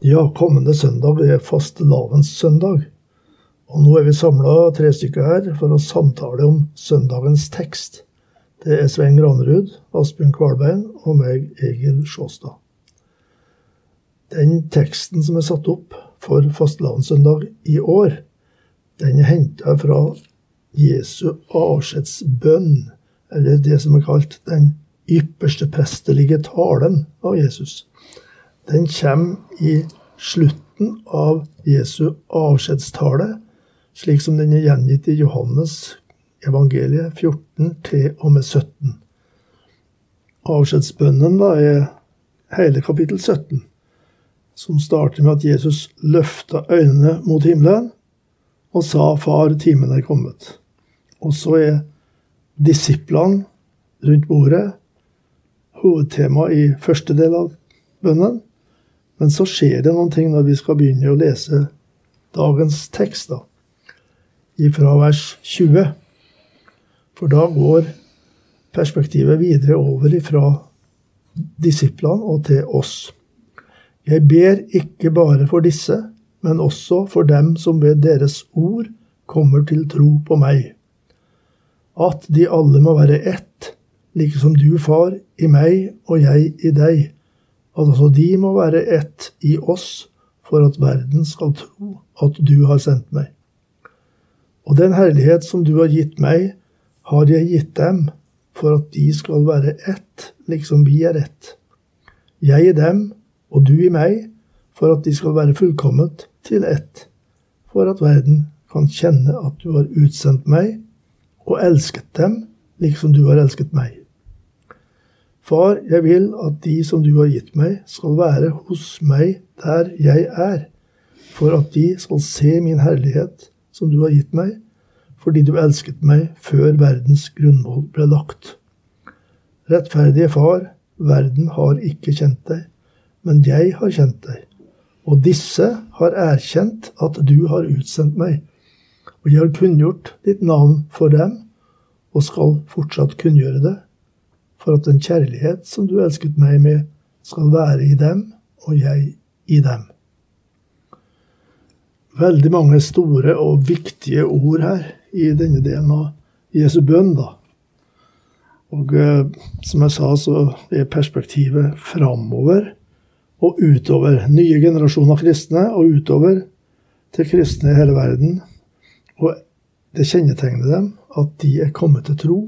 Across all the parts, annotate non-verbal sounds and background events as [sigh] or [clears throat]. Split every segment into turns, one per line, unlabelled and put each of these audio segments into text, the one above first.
Ja, kommende søndag er fastelavnssøndag. Og nå er vi samla tre stykker her for å samtale om søndagens tekst. Det er Svein Granerud, Asbjørn Kvalbein og meg, Egil Sjåstad. Den teksten som er satt opp for fastelavnssøndag i år, den er henta fra Jesu avskjedsbønn, eller det som er kalt den ypperste prestelige talen av Jesus. Den kommer i slutten av Jesu avskjedstale, slik som den er gjengitt i Johannes evangeliet 14 til og med 17. Avskjedsbønnen er hele kapittel 17, som starter med at Jesus løfta øynene mot himmelen og sa 'Far, timen er kommet'. Og så er disiplene rundt bordet hovedtema i første del av bønnen. Men så skjer det noen ting når vi skal begynne å lese dagens tekst, da. Fra vers 20. For da går perspektivet videre over ifra disiplene og til oss. Jeg ber ikke bare for disse, men også for dem som ved deres ord kommer til tro på meg. At de alle må være ett, like som du, far, i meg og jeg i deg altså de må være ett i oss for at verden skal tro at du har sendt meg. Og den herlighet som du har gitt meg, har jeg gitt dem, for at de skal være ett, liksom vi er ett. Jeg i dem, og du i meg, for at de skal være fullkomment til ett, for at verden kan kjenne at du har utsendt meg og elsket dem, liksom du har elsket meg. Far, jeg vil at de som du har gitt meg, skal være hos meg der jeg er, for at de skal se min herlighet som du har gitt meg, fordi du elsket meg før verdens grunnmål ble lagt. Rettferdige Far, verden har ikke kjent deg, men jeg har kjent deg, og disse har erkjent at du har utsendt meg, og jeg har kunngjort ditt navn for dem, og skal fortsatt kunngjøre det for at den kjærlighet som du elsket meg med, skal være i dem, og jeg i dem. Veldig mange store og viktige ord her i denne delen av Jesu bønn. da. Og eh, som jeg sa, så er perspektivet framover og utover. Nye generasjoner kristne og utover til kristne i hele verden. Og det kjennetegner dem at de er kommet til tro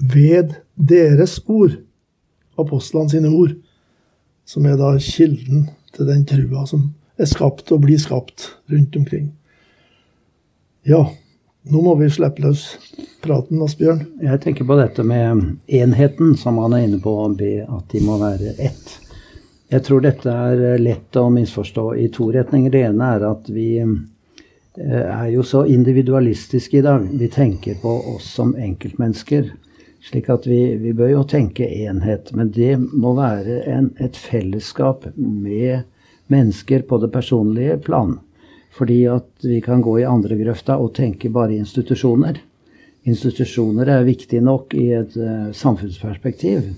ved deres ord, apostlene sine ord, som er da kilden til den trua som er skapt og blir skapt rundt omkring. Ja, nå må vi slippe løs praten, Asbjørn.
Jeg tenker på dette med enheten, som han er inne på, at de må være ett. Jeg tror dette er lett å misforstå i to retninger. Det ene er at vi eh, er jo så individualistiske i dag. Vi tenker på oss som enkeltmennesker. Slik at vi, vi, bør jo tenke enhet. Men det må være en, et fellesskap med mennesker på det personlige plan. Fordi at vi kan gå i andre grøfta og tenke bare institusjoner. Institusjoner er viktig nok i et uh, samfunnsperspektiv.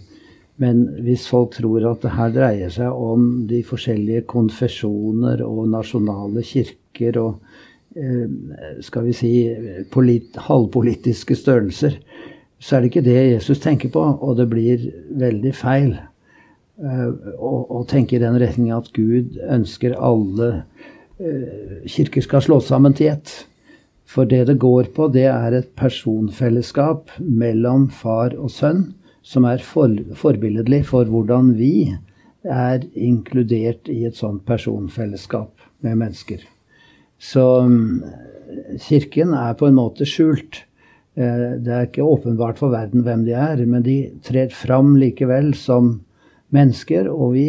Men hvis folk tror at det her dreier seg om de forskjellige konfesjoner og nasjonale kirker og uh, skal vi si polit, halvpolitiske størrelser, så er det ikke det Jesus tenker på, og det blir veldig feil uh, å, tenke i den retning at Gud ønsker alle uh, kirker skal slås sammen til ett. For det det går på, det er et personfellesskap mellom far og sønn, som er for, forbilledlig for hvordan vi er inkludert i et sånt personfellesskap med mennesker. Så um, kirken er på en måte skjult. Eh, det er ikke åpenbart for verden hvem de er, men de trer fram likevel som mennesker, og vi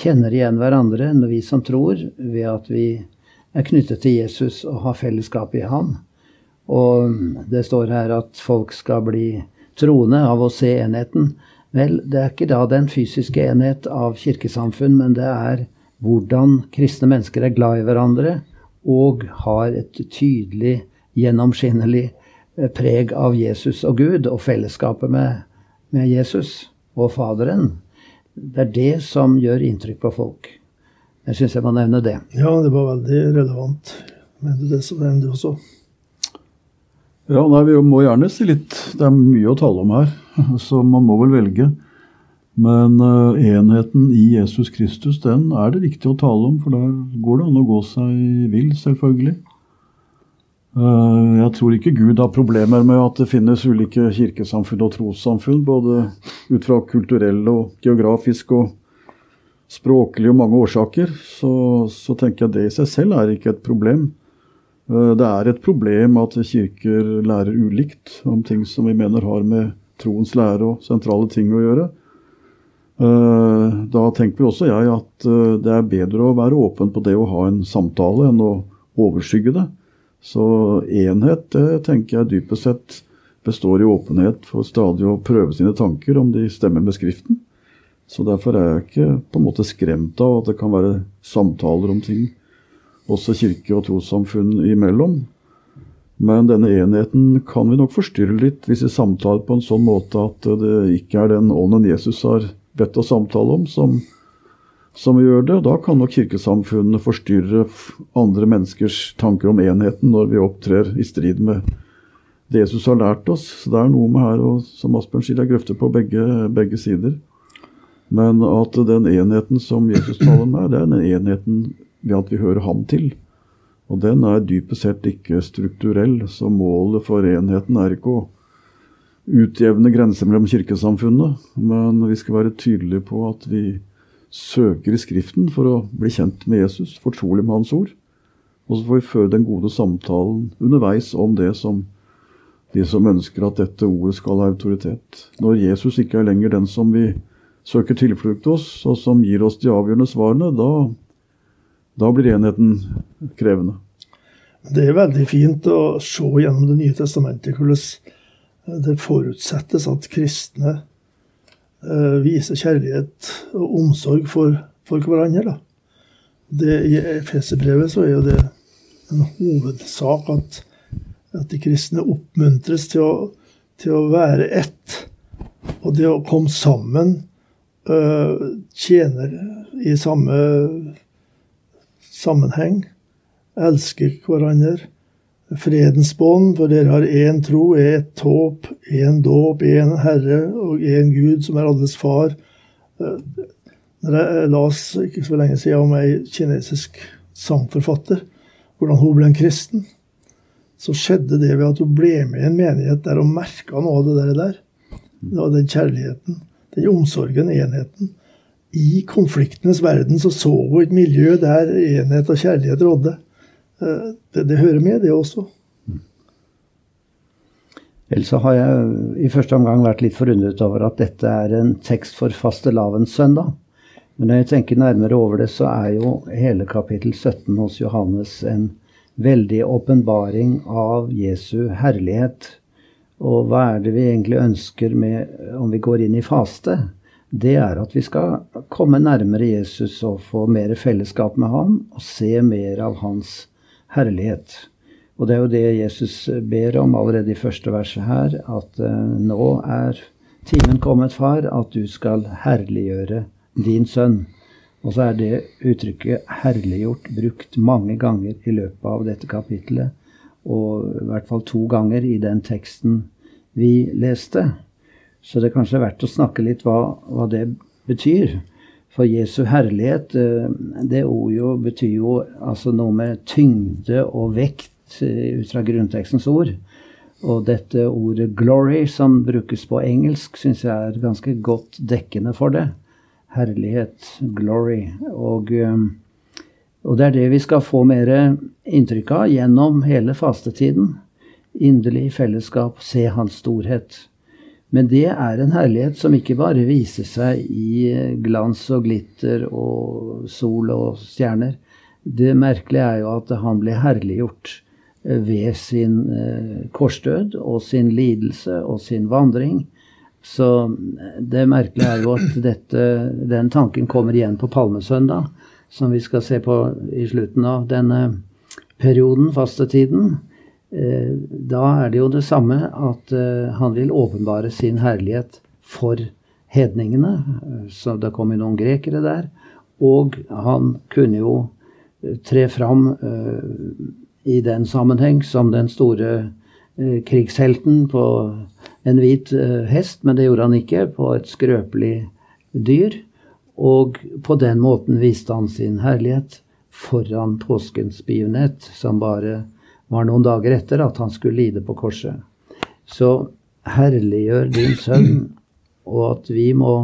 kjenner igjen hverandre vi som tror, ved at vi er knyttet til Jesus og har fellesskap i ham. Og det står her at folk skal bli troende av å se enheten. Vel, det er ikke da den fysiske enhet av kirkesamfunn, men det er hvordan kristne mennesker er glad i hverandre og har et tydelig, gjennomskinnelig preg av Jesus og Gud og fellesskapet med, med Jesus og Faderen. Det er det som gjør inntrykk på folk. Jeg syns jeg må nevne det.
Ja, det var veldig relevant. Men det som nevnte også.
Ja, nei, Vi må gjerne si litt. Det er mye å tale om her, [laughs] så man må vel velge. Men uh, enheten i Jesus Kristus, den er det viktig å tale om, for der går det an å gå seg vill, selvfølgelig. Uh, jeg tror ikke Gud har problemer med at det finnes ulike kirkesamfunn og trossamfunn, både ut fra kulturell og geografisk og språklig og mange årsaker. Så, så tenker jeg det i seg selv er ikke et problem. Uh, det er et problem at kirker lærer ulikt om ting som vi mener har med troens lære og sentrale ting å gjøre. Eh, da tenker også jeg at eh, det er bedre å være åpen på det å ha en samtale enn å overskygge det. Så enhet, det tenker jeg dypest sett består i åpenhet for stadig å prøve sine tanker om de stemmer med Skriften. Så derfor er jeg ikke på en måte skremt av at det kan være samtaler om ting, også kirke og trossamfunn imellom. Men denne enheten kan vi nok forstyrre litt hvis vi samtaler på en sånn måte at det ikke er den ånden Jesus har bedt oss samtale om, som, som gjør det. Da kan nok kirkesamfunnet forstyrre andre menneskers tanker om enheten når vi opptrer i strid med det Jesus har lært oss. Så det er noe med her, og som Asbjørn sier, det er grøfter på begge, begge, sider. Men at den enheten som Jesus taler med, det er den enheten ved at vi hører ham til. Og den er dypest sett ikke strukturell, så målet for enheten er ikke å utjevne grenser mellom kirkesamfunnet, men vi skal være tydelige på at vi søker i Skriften for å bli kjent med Jesus, fortrolig med Hans ord. Og så får vi føre den gode samtalen underveis om det som de som ønsker at dette ordet skal ha autoritet. Når Jesus ikke er lenger den som vi søker tilflukt hos, og som gir oss de avgjørende svarene, da, da blir enheten krevende.
Det er veldig fint å se gjennom Det nye testamentet hvordan det forutsettes at kristne viser kjærlighet og omsorg for, for hverandre. Det, I Efeserbrevet er jo det en hovedsak at, at de kristne oppmuntres til å, til å, være ett. Og det å komme sammen uh, tjener i samme sammenheng. Elsker hverandre fredens bånd, for dere har én tro, ett håp, én dåp, én Herre og én Gud, som er alles far. Eh, når jeg las ikke så lenge siden om ei kinesisk sangforfatter, hvordan hun ble en kristen, så skjedde det ved at hun ble med i en menighet der hun merka noe av det der. Den kjærligheten, den omsorgen, enheten. I konfliktenes verden så så hun et miljø der enhet og kjærlighet rådde. Eh, det, det hører med, det også.
Ellers så har jeg i første omgang vært litt forundret over at dette er en tekst for fastelavnssøndag. Men når jeg tenker nærmere over det, så er jo hele kapittel 17 hos Johannes en veldig åpenbaring av Jesu herlighet. Og hva er det vi egentlig ønsker med om vi går inn i faste? Det er at vi skal komme nærmere Jesus og få mer fellesskap med ham og se mer av hans herlighet. Og det er jo det Jesus ber om allerede i første verset her, at uh, nå er timen kommet, far, at du skal herliggjøre din sønn. Og så er det uttrykket 'herliggjort' brukt mange ganger i løpet av dette kapittelet. Og i hvert fall to ganger i den teksten vi leste. Så det er kanskje verdt å snakke litt hva, hva det betyr. For Jesu herlighet, eh, det ordet jo betyr jo altså noe med tyngde og vekt eh, ut fra grunntekstens ord. Og dette ordet 'glory', som brukes på engelsk, syns jeg er ganske godt dekkende for det. Herlighet, glory. Og, eh, og det er det vi skal få mer inntrykk av gjennom hele fastetiden. Inderlig fellesskap, se hans storhet. Men det er en herlighet som ikke bare viser seg i glans og glitter og sol og stjerner. Det merkelige er jo at han ble herliggjort eh, ved sin eh, korsdød og sin lidelse og sin vandring. Så eh, det merkelige er jo at dette, den tanken kommer igjen på palmesøndag, som vi skal se på i slutten av denne perioden, fastetiden. Eh, da er det jo det samme at eh, han vil åpenbare sin herlighet for hedningene. Eh, så det kom jo noen grekere der. Og han kunne jo tre fram i den sammenheng som den store krigshelten på en hvit hest, men det gjorde han ikke, på et skrøpelig dyr. Og på den måten viste han sin herlighet foran påskens begivenhet, som bare var noen dager etter at han skulle lide på korset. Så herliggjør din sønn, og at vi må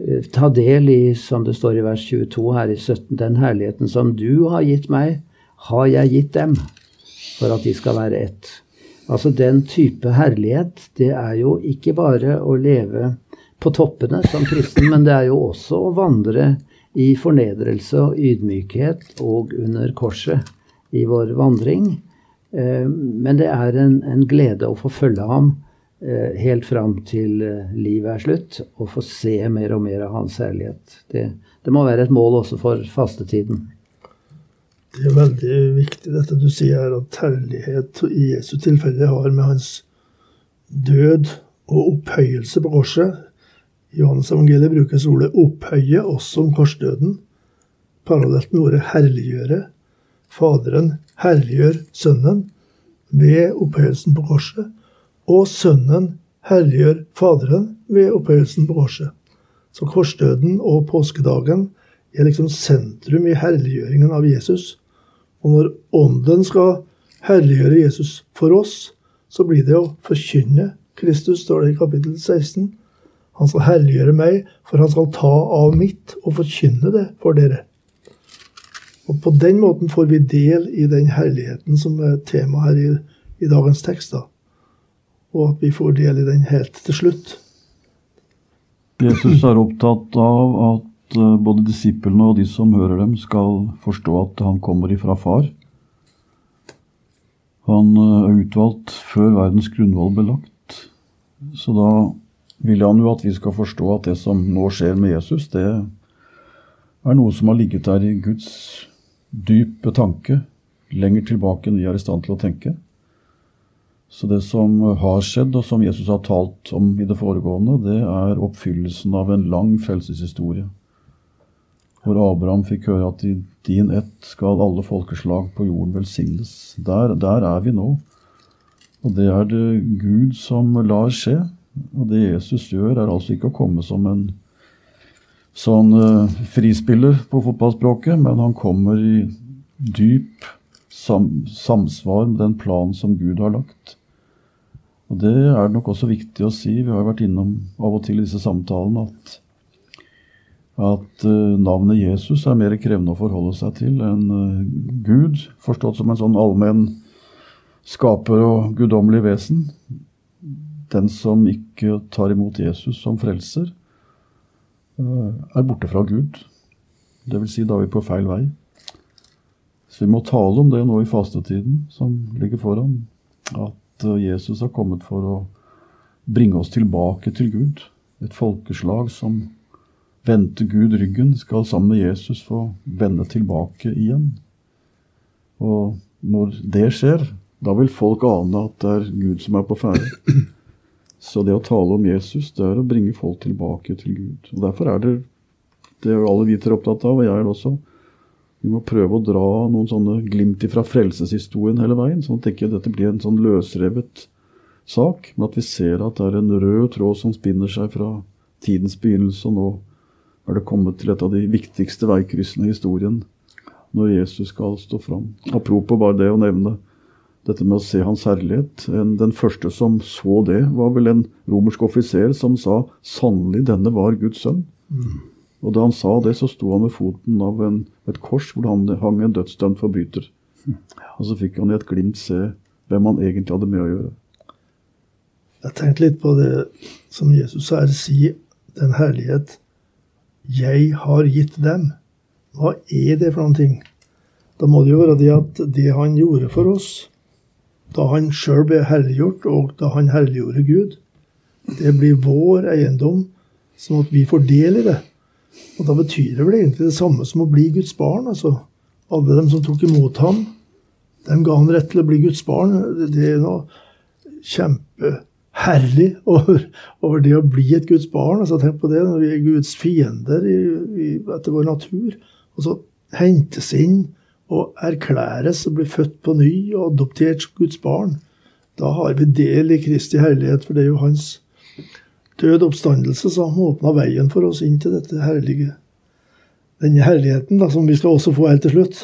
eh, ta del i, som det står i vers 22 her i 17, den herligheten som du har gitt meg, har jeg gitt dem, for at de skal være ett. Altså den type herlighet, det er jo ikke bare å leve på toppene som kristen, men det er jo også å vandre i fornedrelse og ydmykhet og under korset i vår vandring. Eh, men det er en, en, glede å få følge ham eh, helt fram til eh, livet er slutt, og få se mer og mer av hans herlighet. Det, det må være et mål også for fastetiden.
Det er veldig viktig dette du sier her, at herlighet i Jesu tilfelle har med hans død og opphøyelse på korset. I Johannes evangeliet brukes ordet 'opphøye' også om korsdøden, parallelt med ordet 'herliggjøre'. Faderen herliggjør Sønnen ved opphøyelsen på korset, og Sønnen herliggjør Faderen ved opphøyelsen på korset. Så korsdøden og påskedagen er liksom sentrum i herliggjøringen av Jesus. Og når Ånden skal herliggjøre Jesus for oss, så blir det å forkynne Kristus, står det i kapittel 16. Han skal herliggjøre meg, for han skal ta av mitt og forkynne det for dere. Og På den måten får vi del i den herligheten som er tema her i, i dagens tekst. Og at vi får del i den helt til slutt.
Jesus er opptatt av at eh, både disiplene og de som hører dem, skal forstå at han kommer ifra far. Han eh, er utvalgt før verdens grunnvoll ble lagt. Så da vil han jo at vi skal forstå at det som nå skjer med Jesus, det er noe som har ligget der i Guds dyp tanke lenger tilbake enn vi er i stand til å tenke. Så det som har skjedd, og som Jesus har talt om i det foregående, det er oppfyllelsen av en lang frelseshistorie. Hvor Abraham fikk høre at i din ett skal alle folkeslag på jorden velsignes. Der, der er vi nå. Og det er det Gud som lar skje. Og det Jesus gjør, er altså ikke å komme som en sånn uh, frispiller på fotballspråket, men han kommer i dyp sam samsvar med den planen som Gud har lagt. Og Det er nok også viktig å si. Vi har vært innom av og til i disse samtalene at, at uh, navnet Jesus er mer krevende å forholde seg til enn uh, Gud, forstått som en sånn allmenn skaper og guddommelig vesen. Den som ikke tar imot Jesus som frelser, er borte fra Gud. Dvs. Si, da er vi på feil vei. Så vi må tale om det nå i fastetiden som ligger foran. At eh, Jesus har kommet for å bringe oss tilbake til Gud. Et folkeslag som vendte Gud ryggen, skal sammen med Jesus få vende tilbake igjen. Og når det skjer, da vil folk ane at det er Gud som er på ferde. Så det å tale om Jesus, det er å bringe folk tilbake til Gud. Og Derfor er det det er alle vi er opptatt av, og jeg er det også. Vi må prøve å dra noen sånne glimt fra frelseshistorien hele veien. sånn at ikke dette blir en sånn løsrevet sak, men at vi ser at det er en rød tråd som spinner seg fra tidens begynnelse, og nå er det kommet til et av de viktigste veikryssene i historien når Jesus skal stå fram. Apropos bare det å nevne dette med å se hans herlighet. Den første som så det, var vel en romersk offiser som sa 'sannelig, denne var Guds sønn'. Mm. Og da han sa det, så sto han ved foten av en, et kors hvor han hang en dødsdømt forbryter. Mm. Og så fikk han i et glimt se hvem han egentlig hadde med å gjøre.
Jeg tenkte litt på det som Jesus her sier, den herlighet jeg har gitt dem. Hva er det for noen ting? Da må det jo være det at det han gjorde for oss, da han sjøl ble herliggjort, og da han herliggjorde Gud, det blir vår eiendom, sånn at vi får del i det. Og da betyr det vel egentlig det samme som å bli Guds barn. altså. Alle dem som tok imot ham, dem ga han rett til å bli Guds barn. Det er noe kjempeherlig over, over det å bli et Guds barn. altså Tenk på det, når vi er Guds fiender i, i, etter vår natur. Og så hentes inn og erklæres og blir født på ny og adoptert som Guds barn. Da har vi del i Kristi herlighet, for det er jo hans død oppstandelse som åpna veien for oss inn til dette herlige. Denne herligheten da, som vi skal også få helt til slutt.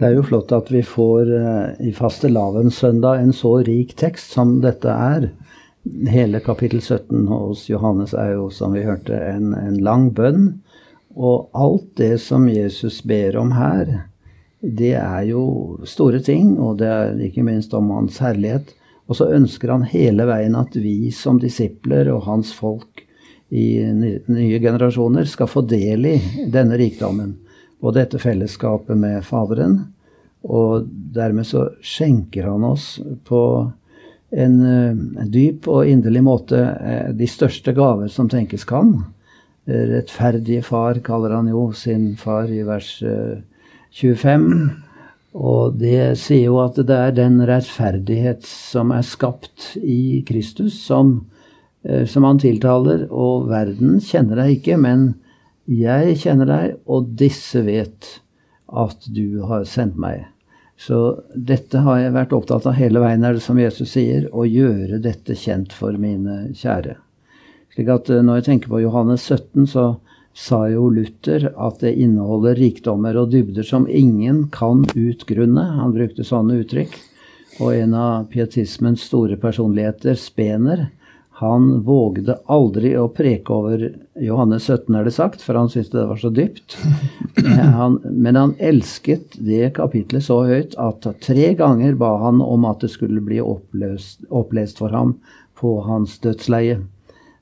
Det er jo flott at vi får uh, i fastelavnssøndag en så rik tekst som dette er. Hele kapittel 17 hos Johannes er jo, som vi hørte, en, en lang bønn og alt det som Jesus ber om her, det er jo store ting, og det er ikke minst om hans herlighet. Og så ønsker han hele veien at vi som disipler og hans folk i nye generasjoner skal få del i denne rikdommen og dette fellesskapet med Faderen. Og dermed så skjenker han oss på en, en dyp og inderlig måte eh, de største gaver som tenkes kan rettferdige far, kaller han jo sin far i vers 25. Eh, og det sier jo at det er den rettferdighet som er skapt i Kristus, som, eh, som han tiltaler. Og verden kjenner deg ikke, men jeg kjenner deg, og disse vet at du har sendt meg. Så dette har jeg vært opptatt av hele veien, er det som Jesus sier, å gjøre dette kjent for mine kjære. Slik at eh, når jeg tenker på Johannes 17, så sa jo Luther at det inneholder rikdommer og dybder som ingen kan utgrunne. Han brukte sånne uttrykk. Og en av pietismens store personligheter, Spener, han vågde aldri å preke over Johannes 17, er det sagt, for han syntes det var så dypt. [clears throat] Han, men han elsket det kapitlet så høyt at tre ganger ba han om at det skulle bli oppløst, opplest for ham på hans dødsleie.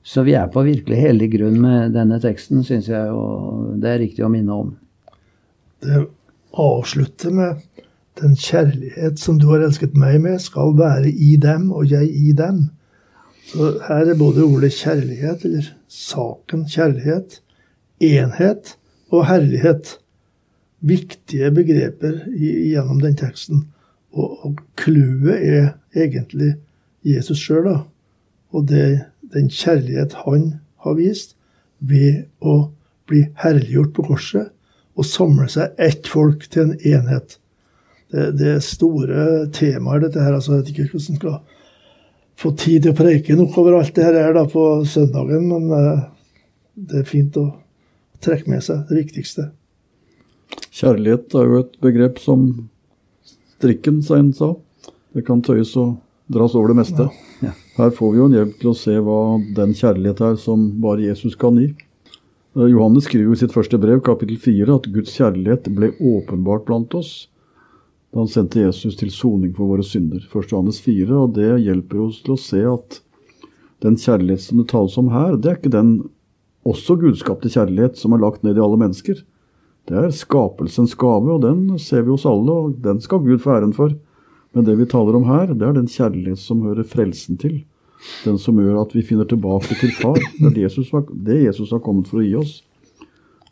Så vi er på virkelig hellig grunn med denne teksten, syns jeg, og det er riktig å minne om.
Det avslutter med den kjærlighet som du har elsket meg med, skal være i dem og jeg i dem. Så her er både ordet kjærlighet, eller saken kjærlighet, enhet og herlighet. Viktige begreper gjennom den teksten. Og clouet er egentlig Jesus sjøl, da. Og det den kjærlighet han har vist ved å bli herliggjort på korset og samle seg ett folk til en enhet. Det, det er store temaer, dette her. altså Jeg vet ikke hvordan skal få tid til å preike nok over alt det her er da på søndagen, men uh, det er fint å trekke med seg det viktigste.
Kjærlighet er jo et begrep som strikken sein sa. Det kan tøyes og dras over det meste. Ja. Her får vi jo en hjelp til å se hva den kjærlighet er som bare Jesus kan gi. Eh, Johannes skriver i sitt første brev, kapittel 4, at Guds kjærlighet ble åpenbart blant oss da han sendte Jesus til soning for våre synder. 1. Johannes 4, og det hjelper oss til å se at den kjærlighet som det tales om her, det er ikke den også gudskapte kjærlighet som er lagt ned i alle mennesker. Det er skapelsens gave, og den ser vi hos alle, og den skal Gud få æren for. Men det vi taler om her, det er den kjærlighet som hører frelsen til. Den som gjør at vi finner tilbake til Far. Det er Jesus, det Jesus har kommet for å gi oss.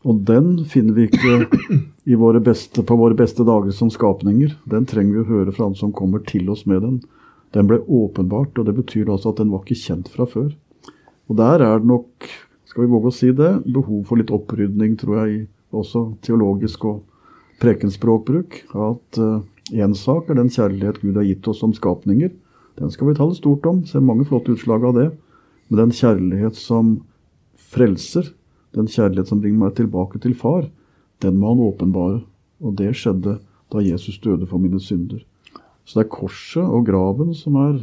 Og den finner vi ikke våre beste, på våre beste dager som skapninger. Den trenger vi å høre fra Han som kommer til oss med den. Den ble åpenbart, og det betyr altså at den var ikke kjent fra før. Og der er det nok, skal vi våge å si det, behov for litt opprydning, tror jeg, også teologisk og prekenspråkbruk. At uh, Én sak er den kjærlighet Gud har gitt oss som skapninger. Den skal vi tale stort om. Ser mange flotte utslag av det. Men den kjærlighet som frelser, den kjærlighet som bringer meg tilbake til Far, den må han åpenbare. Og det skjedde da Jesus døde for mine synder. Så det er korset og graven som er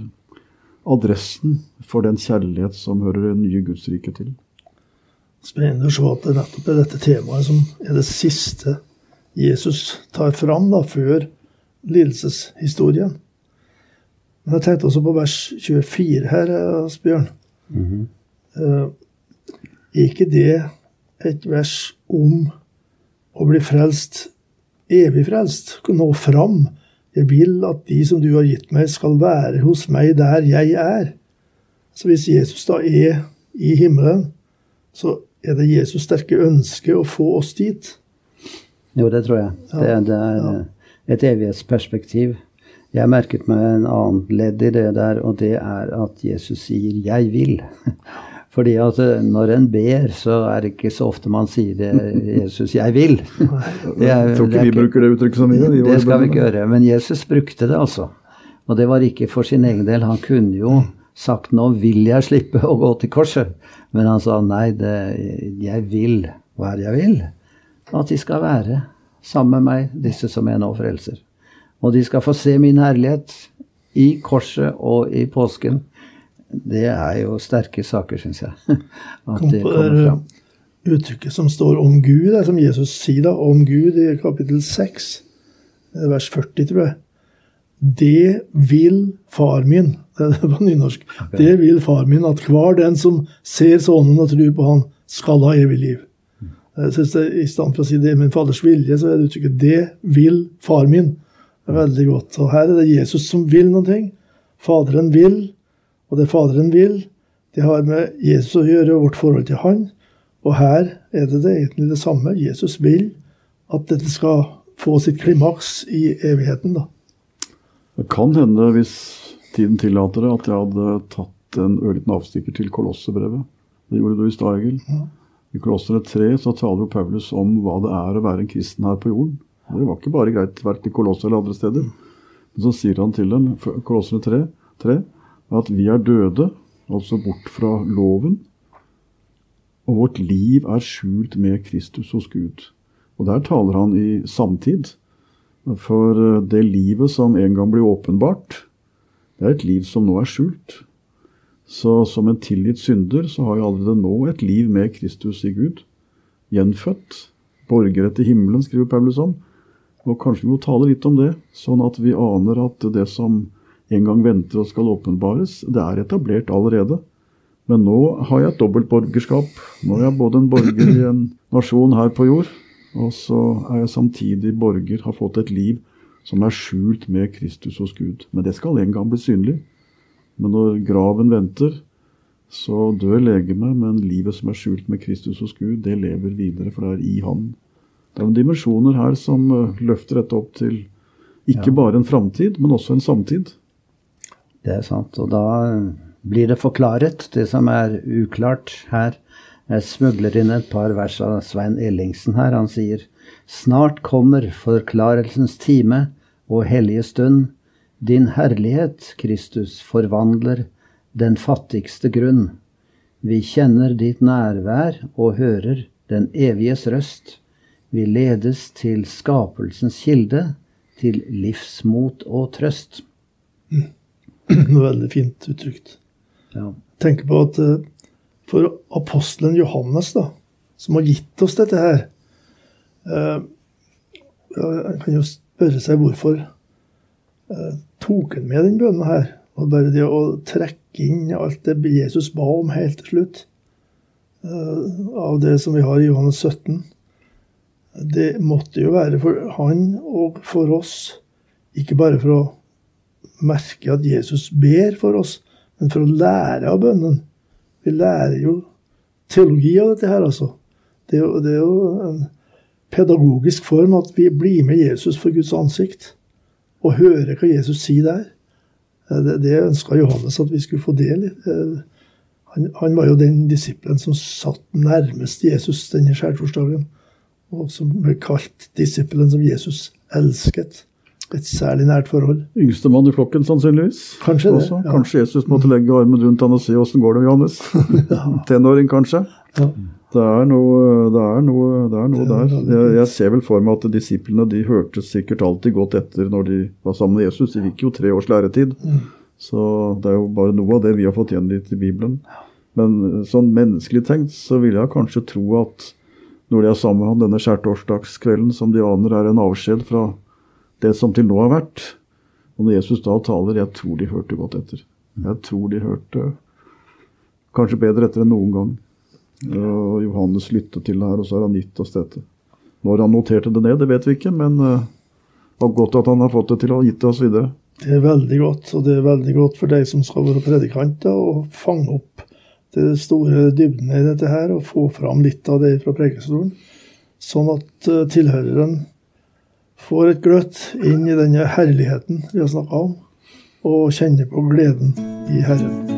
adressen for den kjærlighet som hører det nye Gudsriket til.
Spennende å se at det nettopp er dette temaet som er det siste Jesus tar fram da, før lidelseshistorien. Men jeg tenkte også på vers 24 her, Asbjørn. Eh, Er ikke det et vers om å bli frelst, evig frelst? Nå fram. Jeg vil at de som du har gitt meg, skal være hos meg der jeg er. Så hvis Jesus da er i himmelen, så er det Jesus sterke ønske å få oss dit.
Jo, det tror jeg. Det, det er
Ja.
Et evighetsperspektiv. Jeg merket meg en annen ledd i det der, og det er at Jesus sier 'jeg vil'. [laughs] Fordi at eh, når en ber, så er det ikke så ofte man sier det [laughs] 'Jesus, jeg vil'. [laughs] Det er-
Jeg tror ikke vi bruker det uttrykket så mye. vi
Det skal vi ikke gjøre. Men Jesus brukte det, altså. Og det var ikke for sin egen del. Han kunne jo sagt 'nå vil jeg slippe å gå til korset'. Men han sa nei, det, jeg vil. Hva jeg vil? At de skal være sammen med meg, disse som jeg nå frelser. Og de skal få se min herlighet i korset og i påsken. Det er jo sterke saker, syns jeg. [laughs] At det kommer fram.
uttrykket som står om Gud, det som Jesus sier da, om Gud i kapittel 6, eh, vers 40, tror jeg. Det vil far min [laughs] Det er på nynorsk. Det vil far min at hver den som ser Sønnen og tror på Han, skal ha evig liv. Jeg synes det, I stedet for å si 'det er min faders vilje', så er det uttrykket 'det vil far min'. Det er veldig godt. Og Her er det Jesus som vil noen ting. Faderen vil, og det Faderen vil, det har med Jesus å gjøre, og vårt forhold til Han. Og her er det, det egentlig det samme. Jesus vil at dette skal få sitt klimaks i evigheten. da.
Det kan hende, hvis tiden tillater det, at jeg hadde tatt en ørliten avstikker til Kolossebrevet. Det gjorde du i stad, Egil. I Kolossere 3 så taler jo Paulus om hva det er å være en kristen her på jorden. Det var ikke bare greit verken i Kolosser eller andre steder. Men så sier han til dem, Kolossere 3, 3, at vi er døde, altså bort fra loven, og vårt liv er skjult med Kristus hos Gud. Og der taler han i samtid. For det livet som en gang blir åpenbart, det er et liv som nå er skjult. Så som en tilgitt synder, så har jeg allerede nå et liv med Kristus i Gud. Gjenfødt. Borgere til himmelen, skriver Paulus om. Og kanskje vi må tale litt om det, sånn at vi aner at det som en gang venter og skal åpenbares, det er etablert allerede. Men nå har jeg et dobbelt borgerskap. Nå er jeg både en borger i en [clears throat] nasjon her på jord, og så er jeg samtidig borger, har fått et liv som er skjult med Kristus hos Gud. Men det skal en gang bli synlig. Men når graven venter, så dør legemet, men livet som er skjult med Kristus hos Gud, det lever videre, for det er i Han. Det er dimensjoner her som eh, løfter dette opp til ikke bare en framtid, men også en samtid.
Det er sant. Og da blir det forklaret, det som er uklart her. Jeg smugler inn et par vers av Svein Ellingsen her. Han sier Snart kommer forklarelsens time og hellige stund. Din herlighet, Kristus, forvandler den fattigste grunn. Vi kjenner ditt nærvær og hører den eviges røst. Vi ledes til skapelsens kilde, til livsmot og trøst. [clears throat]
Veldig fint uttrykt.
Ja.
Tenk på at eh, for apostelen Johannes, da, som har gitt oss dette her eh, En kan jo spørre seg hvorfor tok han med den bønnen her? Og bare det å trekke inn alt det Jesus ba om helt til slutt, eh, av det som vi har i Johannes 17 Det måtte jo være for han og for oss, ikke bare for å merke at Jesus ber for oss, men for å lære av bønnen. Vi lærer jo teologi av dette her, altså. Det er, jo, det er jo en pedagogisk form at vi blir med Jesus for Guds ansikt og høre hva Jesus sier der. Eh, Det, det ønska Johannes at vi skulle få del i. Eh, Han, han var jo den disippelen som satt nærmest Jesus denne skjærtorsdagen, og som ble kalt disippelen som Jesus elsket. Et særlig nært forhold.
Yngstemann i flokken, sannsynligvis.
Kanskje det, ja.
Kanskje Jesus måtte legge armen rundt han og si 'åssen går det, Johannes'? [laughs] Tenåring, kanskje.
Ja.
Det er noe, det er noe, det er noe
er
der. Jeg, jeg ser vel for meg at disiplene de hørte sikkert alltid godt etter når de var sammen med Jesus. De fikk jo tre års læretid.
Mm.
Så det er jo bare noe av det vi har fått gjengitt i Bibelen. Men sånn menneskelig tenkt så vil jeg kanskje tro at når de er sammen med ham denne skjærtorsdagskvelden, som de aner er en avskjed fra det som til nå har vært, Og når Jesus da taler, jeg tror de hørte godt etter. Jeg tror de hørte kanskje bedre etter enn noen gang. Og Johannes lyttet til det her, og så har han gitt oss dette. Når han noterte det ned, det vet vi ikke, men uh, det var godt at han har fått det til og gitt det oss videre.
Det er veldig godt, og det er veldig godt for deg som skal være predikanter, å fange opp det store dybden i dette her, og få fram litt av det fra prekestolen. Sånn at uh, tilhøreren får et gløtt inn i denne herligheten vi har snakka om, og kjenner på gleden i Herren.